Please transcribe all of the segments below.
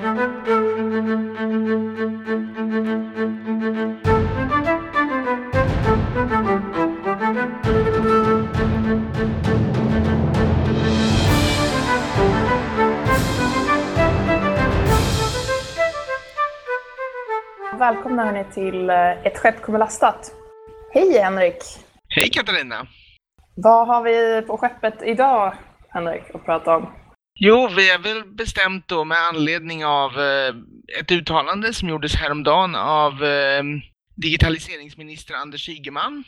Välkomna hörni till eh, Ett skepp kommer lastat. Hej Henrik! Hej Katarina! Vad har vi på skeppet idag, Henrik, att prata om? Jo, vi har väl bestämt då med anledning av eh, ett uttalande som gjordes häromdagen av eh, digitaliseringsminister Anders Ygeman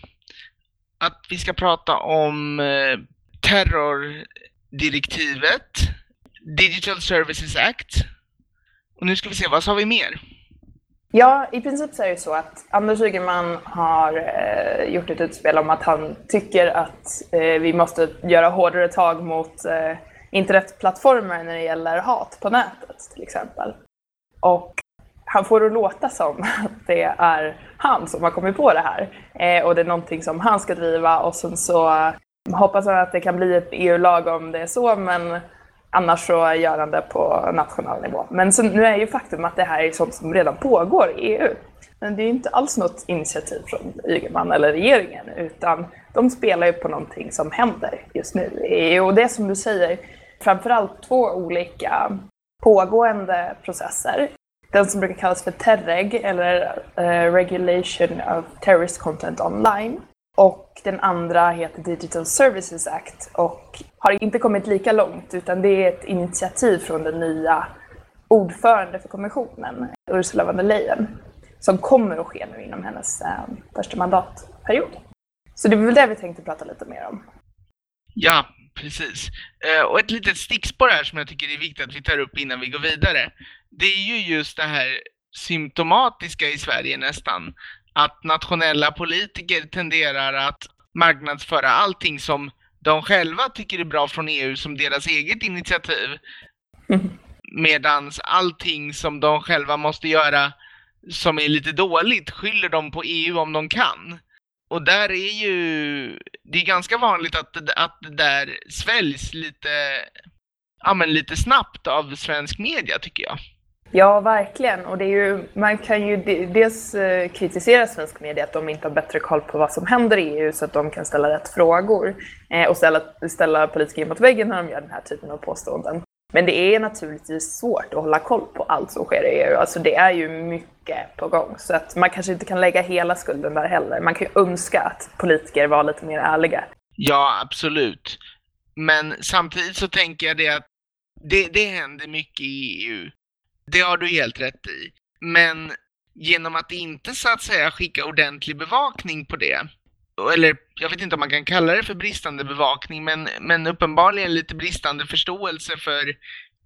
att vi ska prata om eh, terrordirektivet, Digital Services Act och nu ska vi se, vad sa vi mer? Ja, i princip så är det så att Anders Ygeman har eh, gjort ett utspel om att han tycker att eh, vi måste göra hårdare tag mot eh, internetplattformar när det gäller hat på nätet till exempel. Och han får det att låta som att det är han som har kommit på det här eh, och det är någonting som han ska driva och sen så eh, hoppas han att det kan bli ett EU-lag om det är så men Annars så gör han det på nationell nivå. Men så, nu är ju faktum att det här är sånt som redan pågår i EU. Men det är ju inte alls något initiativ från Ygeman eller regeringen utan de spelar ju på någonting som händer just nu i EU. Och det är som du säger, framförallt två olika pågående processer. Den som brukar kallas för TERREG, eller uh, Regulation of Terrorist Content Online, och den andra heter Digital Services Act och har inte kommit lika långt utan det är ett initiativ från den nya ordförande för kommissionen, Ursula von der Leyen, som kommer att ske nu inom hennes eh, första mandatperiod. Så det är väl det vi tänkte prata lite mer om. Ja, precis. Eh, och ett litet stickspår här som jag tycker är viktigt att vi tar upp innan vi går vidare. Det är ju just det här symptomatiska i Sverige nästan, att nationella politiker tenderar att marknadsföra allting som de själva tycker är bra från EU som deras eget initiativ. Mm. Medans allting som de själva måste göra som är lite dåligt skyller de på EU om de kan. Och där är ju, det är ganska vanligt att, att det där sväljs lite, ja men lite snabbt av svensk media tycker jag. Ja, verkligen. Och det är ju, man kan ju dels eh, kritisera svensk media att de inte har bättre koll på vad som händer i EU så att de kan ställa rätt frågor eh, och ställa, ställa politiker mot väggen när de gör den här typen av påståenden. Men det är naturligtvis svårt att hålla koll på allt som sker i EU. Alltså det är ju mycket på gång. Så att man kanske inte kan lägga hela skulden där heller. Man kan ju önska att politiker var lite mer ärliga. Ja, absolut. Men samtidigt så tänker jag det att det, det händer mycket i EU det har du helt rätt i. Men genom att inte så att säga skicka ordentlig bevakning på det, eller jag vet inte om man kan kalla det för bristande bevakning, men, men uppenbarligen lite bristande förståelse för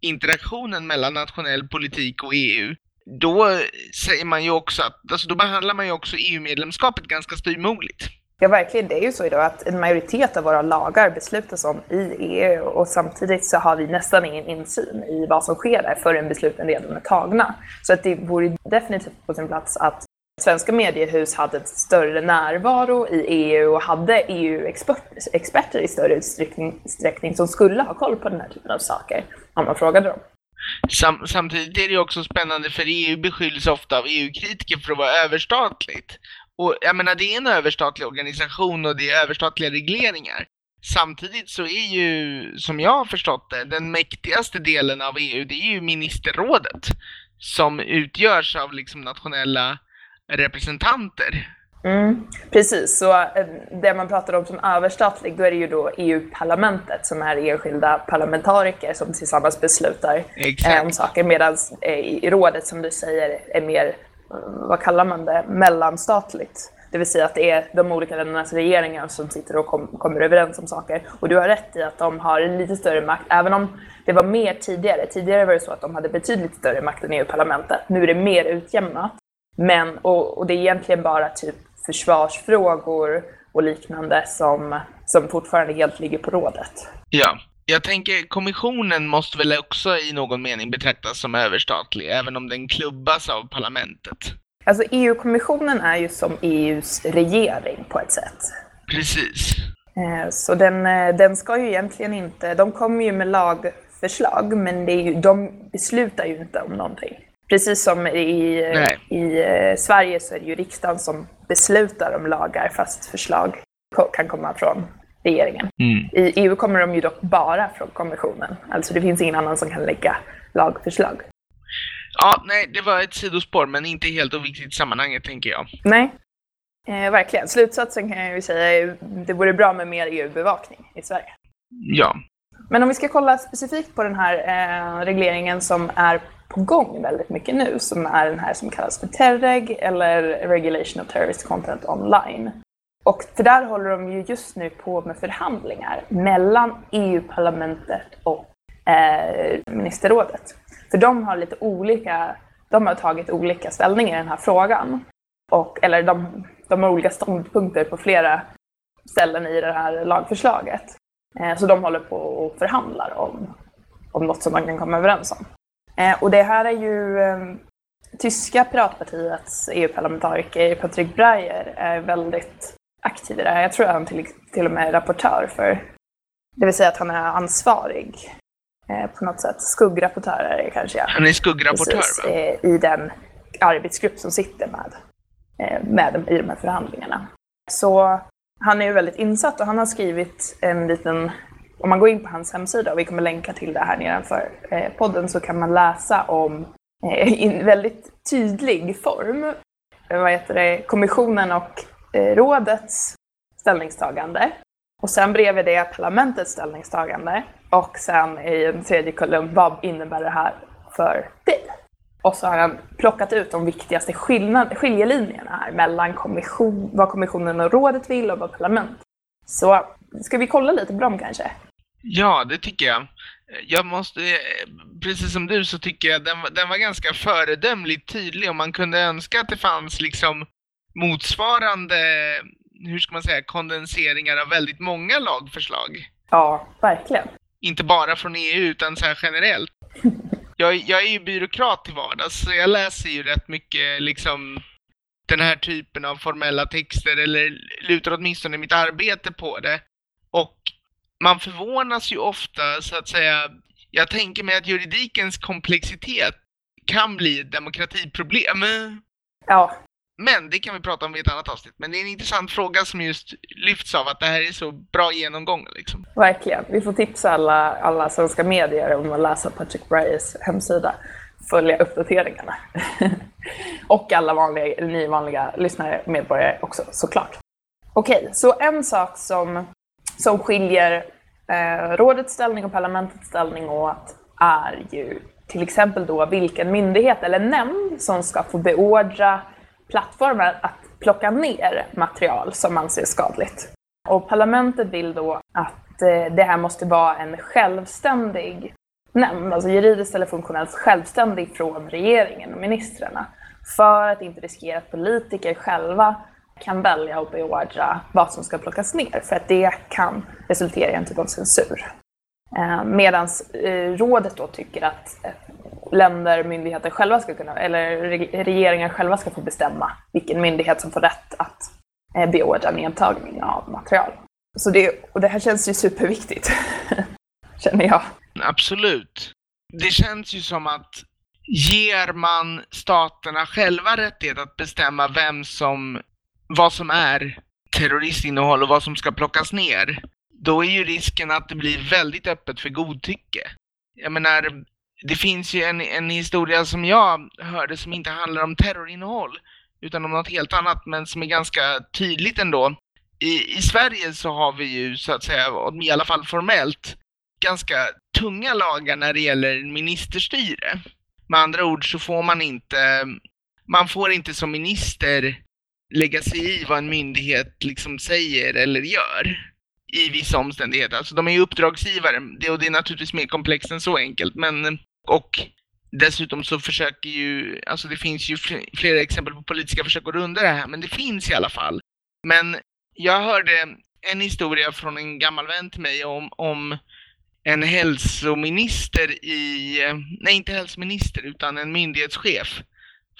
interaktionen mellan nationell politik och EU, då säger man ju också att, alltså då behandlar man ju också EU-medlemskapet ganska styvmoderligt. Ja, verkligen. Det är ju så idag att en majoritet av våra lagar beslutas om i EU och samtidigt så har vi nästan ingen insyn i vad som sker där förrän besluten redan är tagna. Så att det vore definitivt på sin plats att svenska mediehus hade ett större närvaro i EU och hade EU-experter i större utsträckning som skulle ha koll på den här typen av saker om man frågade dem. Sam, samtidigt är det också spännande för EU beskylls ofta av EU-kritiker för att vara överstatligt. Och jag menar, det är en överstatlig organisation och det är överstatliga regleringar. Samtidigt så är ju, som jag har förstått det, den mäktigaste delen av EU, det är ju ministerrådet. Som utgörs av liksom nationella representanter. Mm, precis, så eh, det man pratar om som överstatlig, då är det ju då EU-parlamentet som är enskilda parlamentariker som tillsammans beslutar Exakt. om saker, medan eh, i rådet som du säger är mer vad kallar man det, mellanstatligt. Det vill säga att det är de olika ländernas regeringar som sitter och kom, kommer överens om saker. Och du har rätt i att de har en lite större makt, även om det var mer tidigare. Tidigare var det så att de hade betydligt större makt än EU-parlamentet. Nu är det mer utjämnat. Men, och, och det är egentligen bara typ försvarsfrågor och liknande som, som fortfarande helt ligger på rådet. Ja, jag tänker kommissionen måste väl också i någon mening betraktas som överstatlig, även om den klubbas av parlamentet. Alltså EU-kommissionen är ju som EUs regering på ett sätt. Precis. Eh, så den, eh, den ska ju egentligen inte, de kommer ju med lag lagförslag, men ju, de beslutar ju inte om någonting. Precis som i, i eh, Sverige så är det ju riksdagen som beslutar om lagar fast förslag kan komma från regeringen. Mm. I EU kommer de ju dock bara från kommissionen. Alltså det finns ingen annan som kan lägga lagförslag. Ja, nej, det var ett sidospår, men inte helt oviktigt i sammanhanget, tänker jag. Nej, eh, verkligen. Slutsatsen kan jag ju säga är det vore bra med mer EU-bevakning i Sverige. Ja. Men om vi ska kolla specifikt på den här eh, regleringen som är på gång väldigt mycket nu, som är den här som kallas för TERREG, eller Regulation of Terrorist Content Online. Och för där håller de ju just nu på med förhandlingar mellan EU-parlamentet och eh, ministerrådet. För de har lite olika, de har tagit olika ställning i den här frågan. Och, eller de, de har olika ståndpunkter på flera ställen i det här lagförslaget. Eh, så de håller på och förhandlar om, om något som man kan komma överens om. Eh, och det här är ju eh, tyska piratpartiets EU-parlamentariker Patrick Breyer är väldigt aktiv i det här. Jag tror att han till, till och med är rapportör för, det vill säga att han är ansvarig eh, på något sätt. Skuggrapportör är det kanske. Han är skuggrapportör Precis, va? Eh, I den arbetsgrupp som sitter med, eh, med i de här förhandlingarna. Så han är ju väldigt insatt och han har skrivit en liten, om man går in på hans hemsida, och vi kommer länka till det här nedanför eh, podden, så kan man läsa om eh, i väldigt tydlig form eh, vad heter det, kommissionen och Eh, rådets ställningstagande och sen bredvid det parlamentets ställningstagande och sen i en tredje kolumn, vad innebär det här för dig? Och så har han plockat ut de viktigaste skillnad, skiljelinjerna här mellan kommission, vad kommissionen och rådet vill och vad parlamentet. Så ska vi kolla lite på dem kanske? Ja, det tycker jag. Jag måste, precis som du så tycker jag den, den var ganska föredömligt tydlig och man kunde önska att det fanns liksom motsvarande, hur ska man säga, kondenseringar av väldigt många lagförslag. Ja, verkligen. Inte bara från EU utan så här generellt. Jag, jag är ju byråkrat till vardags så jag läser ju rätt mycket liksom den här typen av formella texter eller lutar åtminstone mitt arbete på det. Och man förvånas ju ofta så att säga. Jag tänker mig att juridikens komplexitet kan bli ett demokratiproblem. Ja, men det kan vi prata om i ett annat avsnitt. Men det är en intressant fråga som just lyfts av att det här är så bra genomgång. Liksom. Verkligen. Vi får tipsa alla, alla svenska medier om att läsa Patrick Bryers hemsida. Följa uppdateringarna. och alla vanliga, ni vanliga lyssnare, medborgare också såklart. Okej, så en sak som, som skiljer eh, rådets ställning och parlamentets ställning åt är ju till exempel då vilken myndighet eller nämnd som ska få beordra plattformar att plocka ner material som anses skadligt. Och parlamentet vill då att eh, det här måste vara en självständig nämnd, alltså juridiskt eller funktionellt självständig från regeringen och ministrarna. För att inte riskera att politiker själva kan välja att beordra vad som ska plockas ner, för att det kan resultera i en typ av censur. Eh, Medan eh, rådet då tycker att eh, länder, myndigheter själva ska kunna, eller regeringar själva ska få bestämma vilken myndighet som får rätt att beordra nedtagning av material. Så det, och det här känns ju superviktigt, känner jag. Absolut. Det känns ju som att ger man staterna själva rättighet att bestämma vem som, vad som är terroristinnehåll och vad som ska plockas ner, då är ju risken att det blir väldigt öppet för godtycke. Jag menar, det finns ju en, en historia som jag hörde som inte handlar om terrorinnehåll utan om något helt annat men som är ganska tydligt ändå. I, I Sverige så har vi ju så att säga, i alla fall formellt, ganska tunga lagar när det gäller ministerstyre. Med andra ord så får man inte, man får inte som minister lägga sig i vad en myndighet liksom säger eller gör i vissa omständigheter. Alltså de är ju uppdragsgivare det, och det är naturligtvis mer komplext än så enkelt. Men, och dessutom så försöker ju, alltså det finns ju flera exempel på politiska försök att runda det här, men det finns i alla fall. Men jag hörde en historia från en gammal vän till mig om, om en hälsominister i, nej inte hälsominister utan en myndighetschef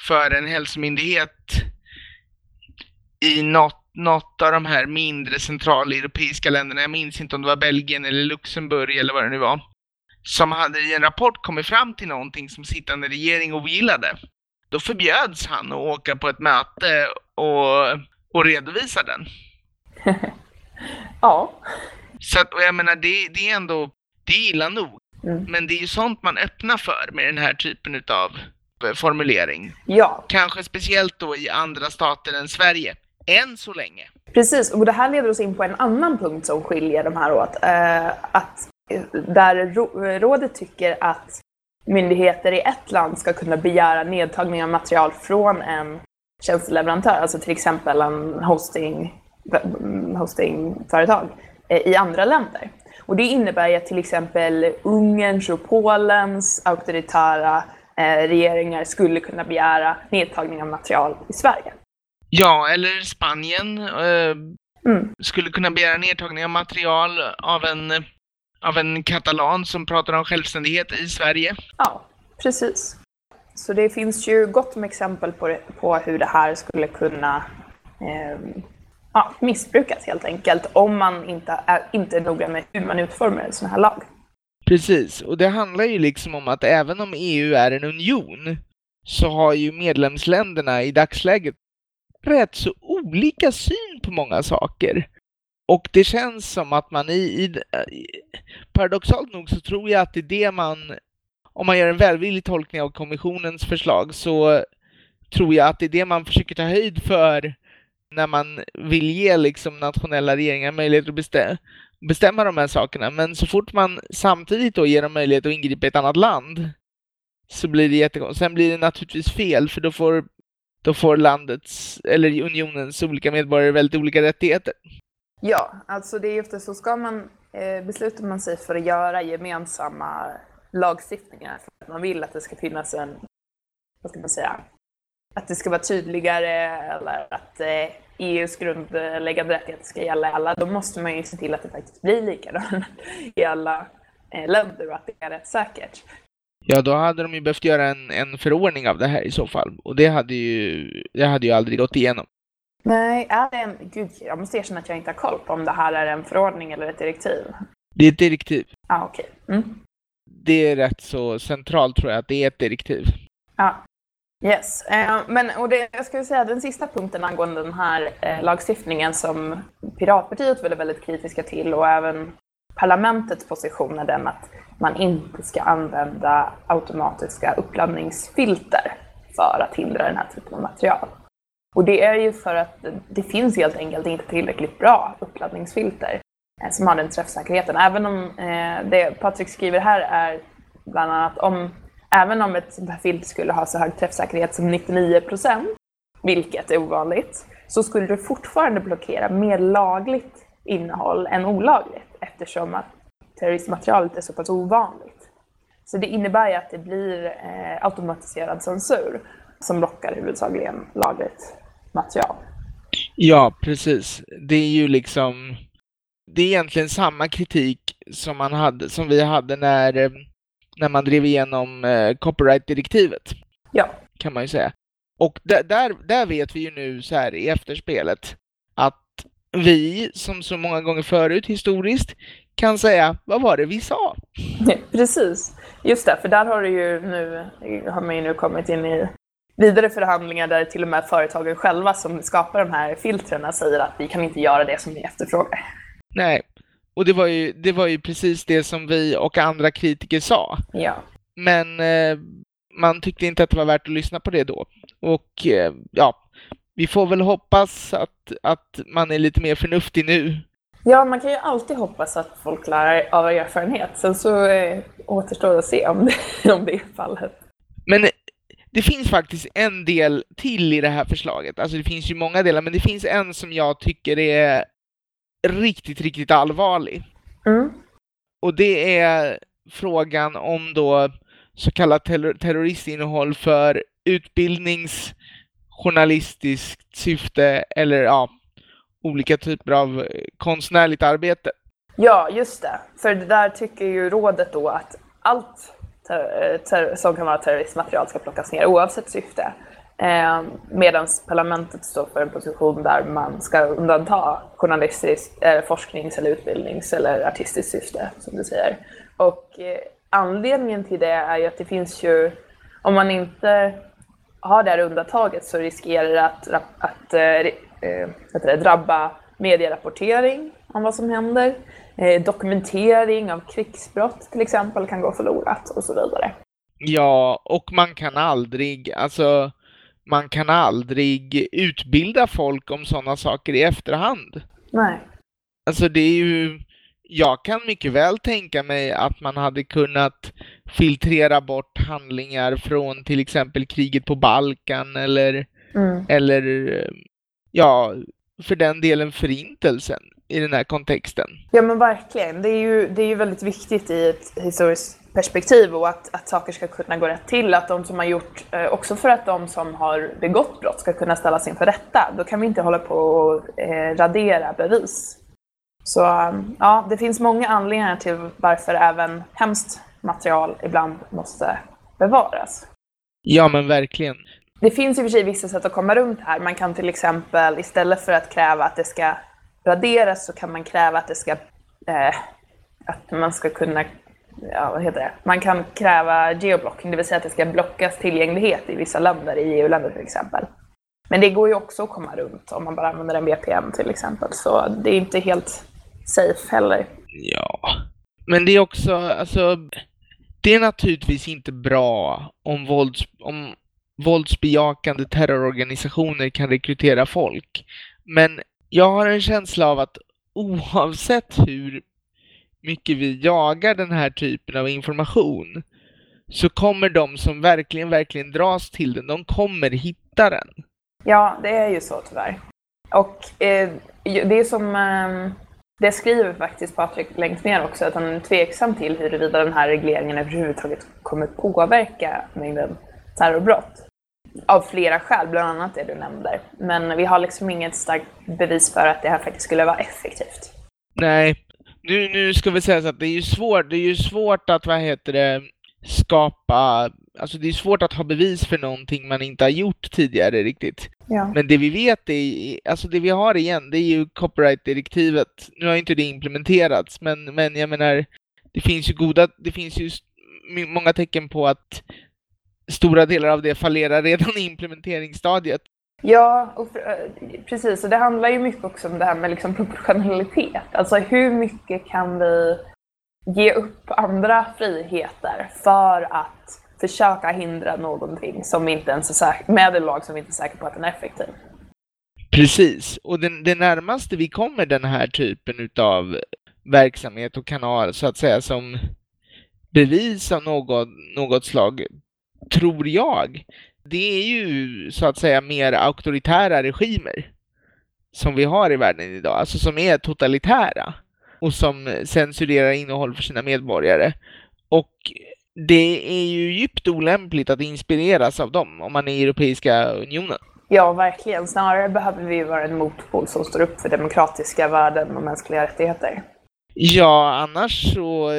för en hälsomyndighet i något något av de här mindre centraleuropeiska länderna, jag minns inte om det var Belgien eller Luxemburg eller vad det nu var, som hade i en rapport kommit fram till någonting som sittande regering ogillade, då förbjöds han att åka på ett möte och, och redovisa den. ja. Så att, och jag menar, det, det är ändå, det är illa nog. Mm. Men det är ju sånt man öppnar för med den här typen utav eh, formulering. Ja, Kanske speciellt då i andra stater än Sverige. Än så länge. precis. Och det här leder oss in på en annan punkt som skiljer de här åt. Eh, att eh, där rådet tycker att myndigheter i ett land ska kunna begära nedtagning av material från en tjänsteleverantör, alltså till exempel en hosting, mm, hostingföretag eh, i andra länder. Och det innebär ju att till exempel Ungerns och Polens auktoritära eh, regeringar skulle kunna begära nedtagning av material i Sverige. Ja, eller Spanien eh, Mm. skulle kunna begära nedtagning av material av en, av en katalan som pratar om självständighet i Sverige. Ja, precis. Så det finns ju gott om exempel på, det, på hur det här skulle kunna eh, ja, missbrukas helt enkelt om man inte är, inte är noga med hur man utformar en sån här lag. Precis, och det handlar ju liksom om att även om EU är en union så har ju medlemsländerna i dagsläget rätt så olika syn på många saker. Och det känns som att man i, i, i paradoxalt nog så tror jag att det är det man, om man gör en välvillig tolkning av kommissionens förslag så tror jag att det är det man försöker ta höjd för när man vill ge liksom nationella regeringar möjlighet att bestämma bestämma de här sakerna. Men så fort man samtidigt då ger dem möjlighet att ingripa i ett annat land så blir det jättekonstigt. Sen blir det naturligtvis fel för då får, då får landets eller unionens olika medborgare väldigt olika rättigheter. Ja, alltså det är ju det, så ska man, eh, beslutar man sig för att göra gemensamma lagstiftningar för att man vill att det ska finnas en, vad ska man säga, att det ska vara tydligare eller att eh, EUs grundläggande rättigheter ska gälla i alla, då måste man ju se till att det faktiskt blir likadant i alla eh, länder och att det är rättssäkert. Ja, då hade de ju behövt göra en, en förordning av det här i så fall. Och det hade ju, det hade ju aldrig gått igenom. Nej, är det en, gud, jag måste erkänna att jag inte har koll på om det här är en förordning eller ett direktiv. Det är ett direktiv. Ja, ah, okej. Mm. Det är rätt så centralt tror jag att det är ett direktiv. Ja. Yes, eh, men och det, jag skulle säga den sista punkten angående den här eh, lagstiftningen som Piratpartiet var väldigt kritiska till och även parlamentets position är den att man inte ska använda automatiska uppladdningsfilter för att hindra den här typen av material. Och det är ju för att det finns helt enkelt inte tillräckligt bra uppladdningsfilter eh, som har den träffsäkerheten. Även om eh, det Patrik skriver här är bland annat om Även om ett sånt här filter skulle ha så hög träffsäkerhet som 99 procent, vilket är ovanligt, så skulle det fortfarande blockera mer lagligt innehåll än olagligt eftersom att terroristmaterialet är så pass ovanligt. Så det innebär ju att det blir eh, automatiserad censur som blockar huvudsakligen lagligt material. Ja, precis. Det är ju liksom, det är egentligen samma kritik som man hade, som vi hade när eh, när man drev igenom eh, copyright-direktivet. Ja. Kan man ju säga. Och där, där, där vet vi ju nu så här i efterspelet att vi, som så många gånger förut historiskt, kan säga vad var det vi sa? Precis, just det, för där har, det ju nu, har man ju nu kommit in i vidare förhandlingar där till och med företagen själva som skapar de här filtrerna säger att vi kan inte göra det som ni efterfrågar. Nej, och det var, ju, det var ju precis det som vi och andra kritiker sa. Ja. Men eh, man tyckte inte att det var värt att lyssna på det då. Och eh, ja, vi får väl hoppas att, att man är lite mer förnuftig nu. Ja, man kan ju alltid hoppas att folk lär av erfarenhet. Sen så eh, återstår att se om det, om det är fallet. Men det finns faktiskt en del till i det här förslaget. Alltså det finns ju många delar, men det finns en som jag tycker är riktigt, riktigt allvarlig. Mm. Och det är frågan om då så kallat terror terroristinnehåll för utbildningsjournalistiskt syfte eller ja, olika typer av eh, konstnärligt arbete. Ja, just det. För det där tycker ju rådet då att allt eh, som kan vara terroristmaterial ska plockas ner oavsett syfte. Eh, Medan parlamentet står för en position där man ska undanta journalistiskt, eh, forsknings eller utbildnings eller artistiskt syfte, som du säger. Och eh, anledningen till det är ju att det finns ju, om man inte har det här undantaget så riskerar det att, att, att, att drabba medierapportering om vad som händer. Eh, dokumentering av krigsbrott till exempel kan gå förlorat och så vidare. Ja, och man kan aldrig, alltså man kan aldrig utbilda folk om sådana saker i efterhand. Nej. Alltså det är ju, jag kan mycket väl tänka mig att man hade kunnat filtrera bort handlingar från till exempel kriget på Balkan eller, mm. eller ja, för den delen förintelsen i den här kontexten. Ja men verkligen. Det är ju, det är ju väldigt viktigt i ett historiskt perspektiv och att, att saker ska kunna gå rätt till. Att de som har gjort, eh, också för att de som har begått brott ska kunna ställas inför rätta. Då kan vi inte hålla på och eh, radera bevis. Så ja, det finns många anledningar till varför även hemskt material ibland måste bevaras. Ja men verkligen. Det finns i och för sig vissa sätt att komma runt här. Man kan till exempel istället för att kräva att det ska raderas så kan man kräva att det ska eh, att man ska kunna ja, vad heter det? Man kan kräva geoblocking, det vill säga att det ska blockas tillgänglighet i vissa länder, i EU-länder till exempel. Men det går ju också att komma runt om man bara använder en VPN till exempel, så det är inte helt safe heller. Ja, men det är också, alltså, det är naturligtvis inte bra om, vålds, om våldsbejakande terrororganisationer kan rekrytera folk. Men jag har en känsla av att oavsett hur mycket vi jagar den här typen av information så kommer de som verkligen, verkligen dras till den, de kommer hitta den. Ja, det är ju så tyvärr. Och eh, det är som eh, det skriver faktiskt Patrik längst ner också, att han är tveksam till huruvida den här regleringen överhuvudtaget kommer påverka mängden terrorbrott av flera skäl, bland annat det du nämnde. Men vi har liksom inget starkt bevis för att det här faktiskt skulle vara effektivt. Nej, nu, nu ska vi säga så att det är ju svårt, det är ju svårt att, vad heter det, skapa, alltså det är svårt att ha bevis för någonting man inte har gjort tidigare riktigt. Ja. Men det vi vet är, alltså det vi har igen, det är ju copyright-direktivet. Nu har inte det implementerats, men, men jag menar, det finns ju goda, det finns ju många tecken på att stora delar av det fallerar redan i implementeringsstadiet. Ja, och, eh, precis. Och det handlar ju mycket också om det här med liksom proportionalitet. Alltså hur mycket kan vi ge upp andra friheter för att försöka hindra någonting som inte ens är säk- med en lag som vi inte är säkra på att den är effektiv. Precis, och den, det närmaste vi kommer den här typen av verksamhet och kanal så att säga som bevis av något, något slag tror jag, det är ju så att säga mer auktoritära regimer som vi har i världen idag, alltså som är totalitära och som censurerar innehåll för sina medborgare. Och det är ju djupt olämpligt att inspireras av dem om man är i Europeiska unionen. Ja, verkligen. Snarare behöver vi vara en motpol som står upp för demokratiska värden och mänskliga rättigheter. Ja, annars så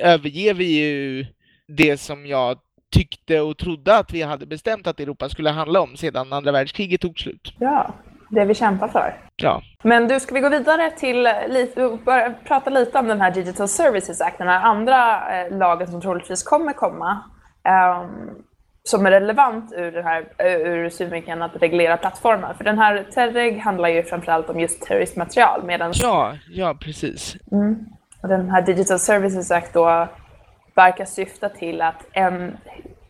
överger vi ju det som jag tyckte och trodde att vi hade bestämt att Europa skulle handla om sedan andra världskriget tog slut. Ja, det vi kämpar för. Ja. Men du, ska vi gå vidare till lite, prata lite om den här Digital Services Act, den här andra eh, lagen som troligtvis kommer komma, eh, som är relevant ur, den här, ur synvinkeln att reglera plattformar. För den här TERREG handlar ju framförallt om just terroristmaterial. Medan... Ja, ja precis. Mm. Och den här Digital Services Act då verkar syfta till att en,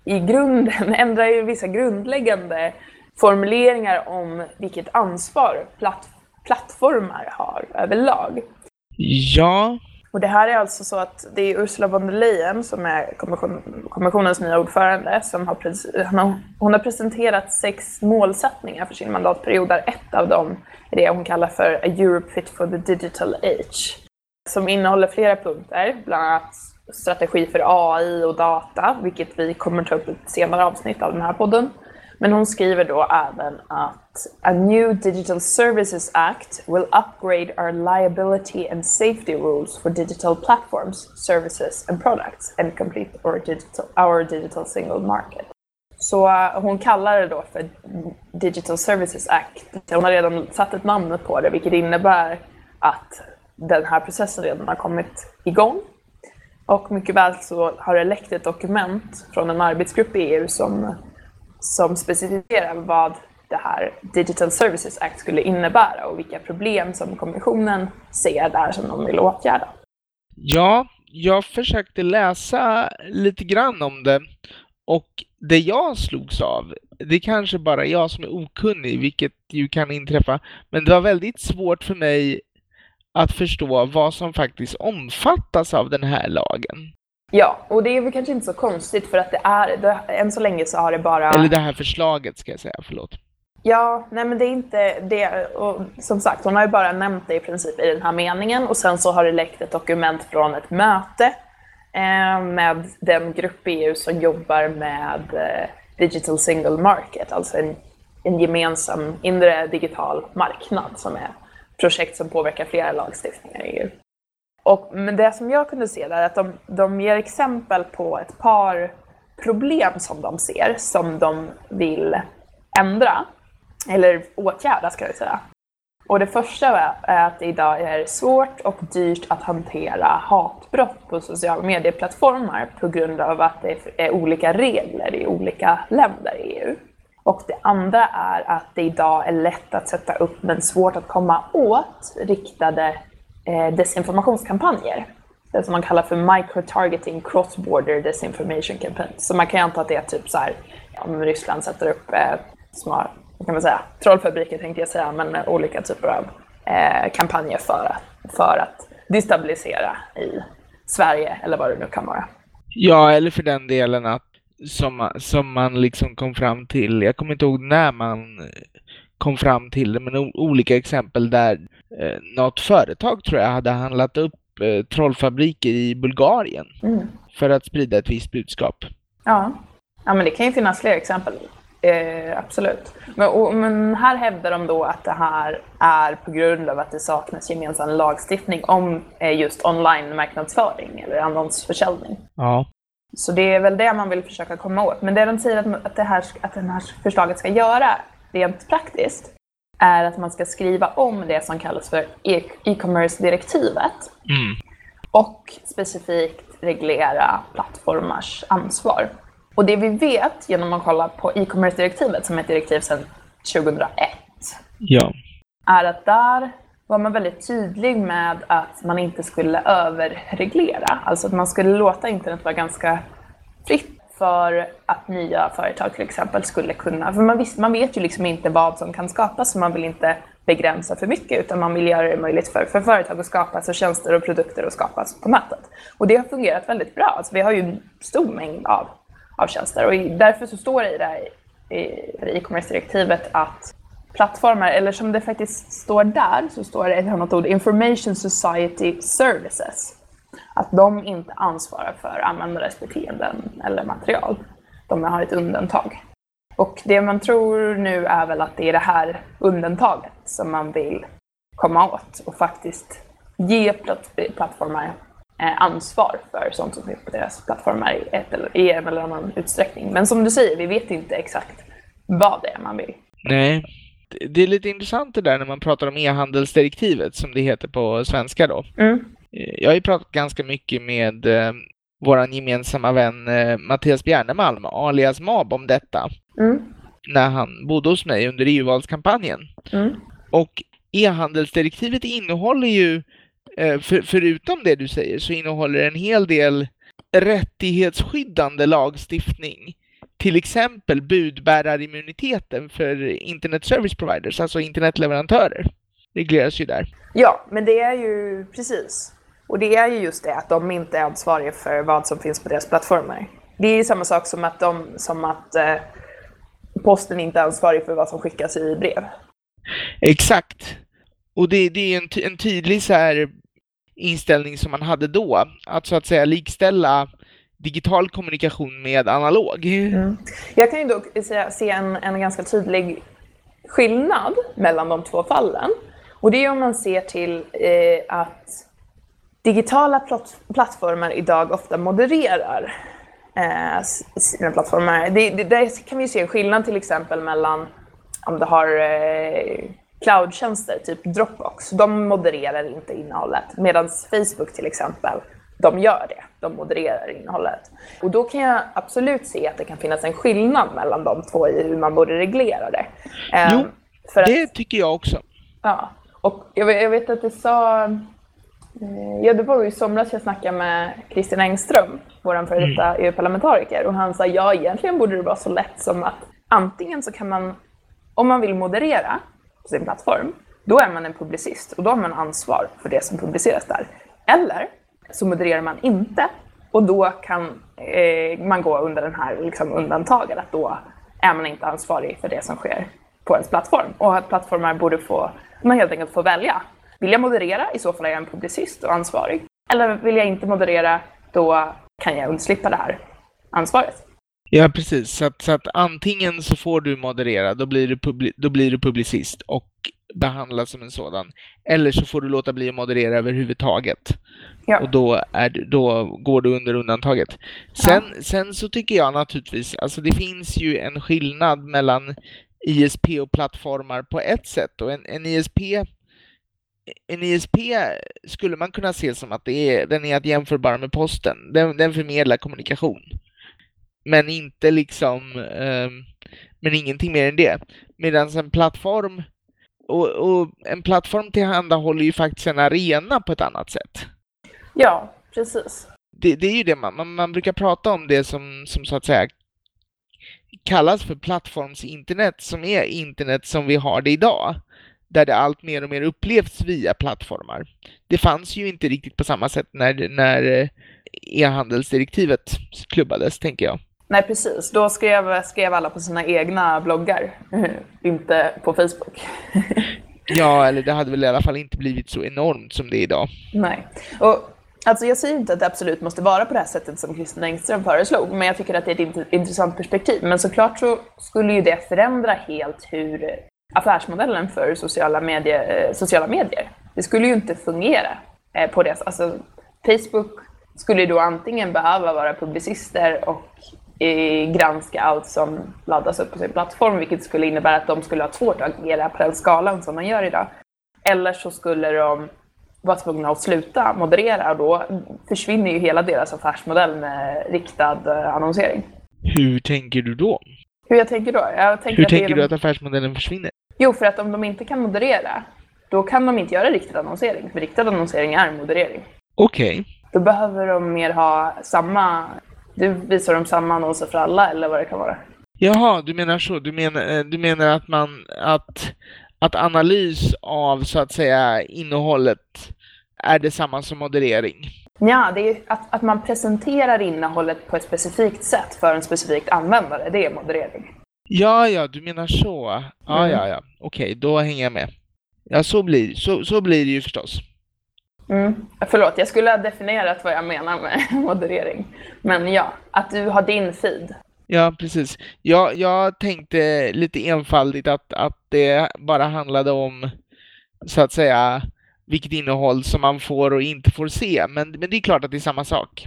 i grunden ändra ju vissa grundläggande formuleringar om vilket ansvar platt, plattformar har överlag. Ja. Och det här är alltså så att det är Ursula von der Leyen som är kommission, kommissionens nya ordförande som har, hon har presenterat sex målsättningar för sin mandatperiod där ett av dem är det hon kallar för A Europe Fit for the Digital Age. Som innehåller flera punkter, bland annat strategi för AI och data, vilket vi kommer ta upp i ett senare avsnitt av den här podden. Men hon skriver då även att A new Digital Services Act will upgrade our liability and safety rules for digital platforms, services and products and complete our digital, our digital single market. Så uh, hon kallar det då för Digital Services Act. Hon har redan satt ett namn på det, vilket innebär att den här processen redan har kommit igång Och mycket väl så har det läckt ett dokument från en arbetsgrupp i EU som, som specificerar vad det här Digital Services Act skulle innebära och vilka problem som kommissionen ser där som de vill åtgärda. Ja, jag försökte läsa lite grann om det och det jag slogs av, det är kanske bara jag som är okunnig, vilket ju kan inträffa, men det var väldigt svårt för mig att förstå vad som faktiskt omfattas av den här lagen. Ja, och det är väl kanske inte så konstigt för att det är, det, än så länge så har det bara... Eller det här förslaget ska jag säga, förlåt. Ja, nej men det är inte det. Och som sagt, hon har ju bara nämnt det i princip i den här meningen och sen så har det läckt ett dokument från ett möte eh, med den grupp i EU som jobbar med eh, Digital Single Market, alltså en, en gemensam inre digital marknad som är projekt som påverkar flera lagstiftningar i EU. Och, men det som jag kunde se där är att de, de ger exempel på ett par problem som de ser, som de vill ändra, eller åtgärda ska jag säga. Och det första är att det idag är svårt och dyrt att hantera hatbrott på sociala medieplattformar på grund av att det är olika regler i olika länder i EU. Och det andra är att det idag är lätt att sätta upp men svårt att komma åt riktade Eh, desinformationskampanjer. Det som man kallar för micro-targeting cross-border disinformation campaign. Så man kan ju anta att det är typ så här, om Ryssland sätter upp eh, små, vad kan man säga, trollfabriker tänkte jag säga, men eh, olika typer av eh, kampanjer för att, för att destabilisera i Sverige eller vad det nu kan vara. Ja, eller för den delen att som, som man liksom kom fram till, jag kommer inte ihåg när man kom fram till det, men olika exempel där eh, något företag tror jag hade handlat upp eh, trollfabriker i Bulgarien mm. för att sprida ett visst budskap. Ja. ja, men det kan ju finnas fler exempel. Eh, absolut. Men, och, men, här hävdar de då att det här är på grund av att det saknas gemensam lagstiftning om eh, just online-marknadsföring eller annonsförsäljning. Ja. Så det är väl det man vill försöka komma åt. Men det de säger att, att, det här, att det här förslaget ska göra rent praktiskt är att man ska skriva om det som kallas för e- e-commerce-direktivet mm. och specifikt reglera plattformars ansvar. Och det vi vet genom att kolla på e-commerce-direktivet, som är ett direktiv sedan 2001, ja. är att där var man väldigt tydlig med att man inte skulle överreglera. Alltså att man skulle låta internet vara ganska fritt för att nya företag till exempel skulle kunna, för man, visst, man vet ju liksom inte vad som kan skapas så man vill inte begränsa för mycket utan man vill göra det möjligt för, för företag att skapas och tjänster och produkter att skapas på nätet. Och det har fungerat väldigt bra. Alltså vi har ju en stor mängd av, av tjänster och därför så står det i det här e-commerce-direktivet att plattformar, eller som det faktiskt står där, så står det ett annat ord, Information Society Services. Att de inte ansvarar för användares beteenden eller material. De har ett undantag. Och det man tror nu är väl att det är det här undantaget som man vill komma åt och faktiskt ge plattformar eh, ansvar för sånt som sker på deras plattformar i, ett eller, i en eller annan utsträckning. Men som du säger, vi vet inte exakt vad det är man vill. Nej, det är lite intressant det där när man pratar om e-handelsdirektivet som det heter på svenska då. Mm. Eh, jag har ju pratat ganska mycket med eh, vår gemensamma vän eh, Mattias Bjernemalm, alias MAB, om detta. Mm. När han bodde hos mig under EU-valskampanjen. Mm. Och e-handelsdirektivet innehåller ju, för, förutom det du säger, så innehåller det en hel del rättighetsskyddande lagstiftning till exempel budbärarimmuniteten för internet service providers, alltså internetleverantörer, regleras ju där. Ja, men det är ju precis. Och det är ju just det att de inte är ansvariga för vad som finns på deras plattformar. Det är ju samma sak som att, de, som att eh, posten inte är ansvarig för vad som skickas i brev. Exakt. Och det, det är en, en tydlig så här inställning som man hade då, att så att säga likställa digital kommunikation med analog. Mm. Jag kan ju dock se en, en ganska tydlig skillnad mellan de två fallen. Och det är om man ser till eh, att digitala platt, plattformar idag ofta modererar eh, sina plattformar. Det, det, där kan vi se en skillnad till exempel mellan om du har eh, cloudtjänster, typ Dropbox. De modererar inte innehållet medan Facebook till exempel de gör det. de modererar innehållet. Och då kan jag absolut se att det kan finnas en skillnad mellan de två i hur man borde reglera det. Jo, um, det att, tycker jag också. Ja, och jag vet, jag vet att du sa eh, Ja, det var ju i somras jag snackade med Christian Engström, vår före detta mm. EU-parlamentariker, och han sa ja, egentligen borde det vara så lätt som att antingen så kan man, om man vill moderera på sin plattform, då är man en publicist och då har man ansvar för det som publiceras där. Eller så modererar man inte och då kan eh, man gå under den här liksom, undantaget att då är man inte ansvarig för det som sker på ens plattform och att plattformar borde få, man helt enkelt få välja. Vill jag moderera, i så fall är jag en publicist och ansvarig. Eller vill jag inte moderera, då kan jag undslippa det här ansvaret. Ja, precis. Så att, så att antingen så får du moderera, då blir du, publi då blir du publicist och behandlas som en sådan. Eller så får du låta bli att moderera överhuvudtaget. Ja. Och då, är då går du under undantaget. Sen, ja. sen så tycker jag naturligtvis, alltså det finns ju en skillnad mellan ISP och plattformar på ett sätt och en, en ISP en ISP skulle man kunna se som att det är, den är att jämförbara med posten. Den, den förmedlar kommunikation. Men inte liksom, eh, men ingenting mer än det. Medan en plattform, och, och, en plattform tillhandahåller ju faktiskt en arena på ett annat sätt. Ja, precis. Det, det är ju det man, man, man, brukar prata om det som, som så att säga kallas för plattformsinternet, som är internet som vi har det idag där det allt mer och mer upplevs via plattformar. Det fanns ju inte riktigt på samma sätt när, när eh, e-handelsdirektivet klubbades, tänker jag. Nej, precis. Då skrev, skrev alla på sina egna bloggar, inte på Facebook. ja, eller det hade väl i alla fall inte blivit så enormt som det är idag. Nej. Och Alltså jag säger inte att det absolut måste vara på det här sättet som Christian Engström föreslog, men jag tycker att det är ett intressant perspektiv. Men såklart så skulle ju det förändra helt hur affärsmodellen för sociala, medier, eh, sociala medier. Det skulle ju inte fungera eh, på det Alltså Facebook skulle då antingen behöva vara publicister och eh, granska allt som laddas upp på sin plattform, vilket skulle innebära att de skulle ha svårt att agera på den skalan som de gör idag. Eller så skulle de vara tvungna att sluta moderera och då försvinner ju hela deras affärsmodell med riktad annonsering. Hur tänker du då? Hur jag tänker då? Jag tänker Hur att tänker du att affärsmodellen försvinner? Jo, för att om de inte kan moderera, då kan de inte göra riktad annonsering, för riktad annonsering är moderering. Okej. Okay. Då behöver de mer ha samma, du visar dem samma annonser för alla eller vad det kan vara. Jaha, du menar så. Du menar, eh, du menar att man, att, att analys av så att säga innehållet är detsamma som moderering? Ja, det är att, att man presenterar innehållet på ett specifikt sätt för en specifik användare, det är moderering. Ja, ja, du menar så. Ja, mm. ja, ja. Okej, då hänger jag med. Ja, så blir, så, så blir det ju förstås. Mm. Förlåt, jag skulle ha definierat vad jag menar med moderering. Men ja, att du har din feed. Ja, precis. Jag, jag tänkte lite enfaldigt att, att det bara handlade om, så att säga, vilket innehåll som man får och inte får se. Men, men det är klart att det är samma sak.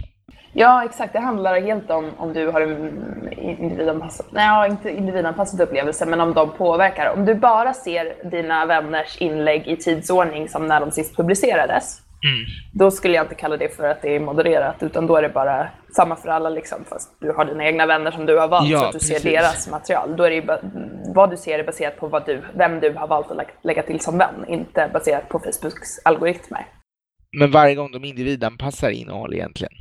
Ja, exakt. Det handlar helt om om du har en individanpassad, nej, inte individanpassad upplevelse, men om de påverkar. Om du bara ser dina vänners inlägg i tidsordning som när de sist publicerades, mm. då skulle jag inte kalla det för att det är modererat, utan då är det bara samma för alla, liksom, fast du har dina egna vänner som du har valt, ja, så att du precis. ser deras material. Då är det vad du ser är baserat på vad du, vem du har valt att lägga till som vän, inte baserat på Facebooks algoritmer. Men varje gång de individanpassar innehåll egentligen?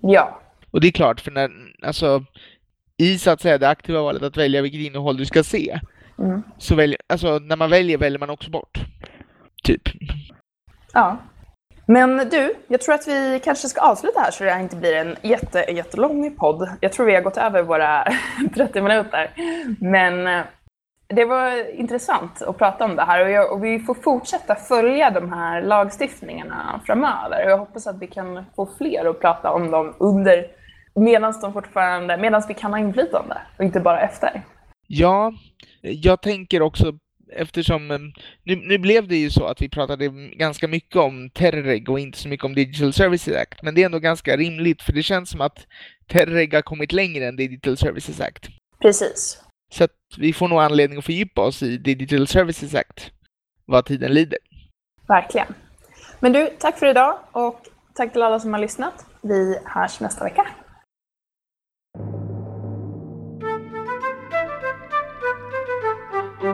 Ja. Och det är klart, för när, alltså, i så att säga det aktiva valet att välja vilket innehåll du ska se, mm. så väljer, alltså när man väljer väljer man också bort. Typ. Ja. Men du, jag tror att vi kanske ska avsluta här så det här inte blir en jätte, jättelång podd. Jag tror vi har gått över våra 30 minuter. Men eh, det var intressant att prata om det här och, jag, och, vi får fortsätta följa de här lagstiftningarna framöver. Och jag hoppas att vi kan få fler att prata om dem under, medan de fortfarande, medan vi kan ha inflytande och inte bara efter. Ja, jag tänker också eftersom eh, nu, nu blev det ju så att vi pratade ganska mycket om Terreg och inte så mycket om Digital Services Act, men det är ändå ganska rimligt för det känns som att Terreg har kommit längre än Digital Services Act. Precis. Så att vi får nog anledning att fördjupa oss i Digital Services Act vad tiden lider. Verkligen. Men du, tack för idag och tack till alla som har lyssnat. vi hörs nästa vecka.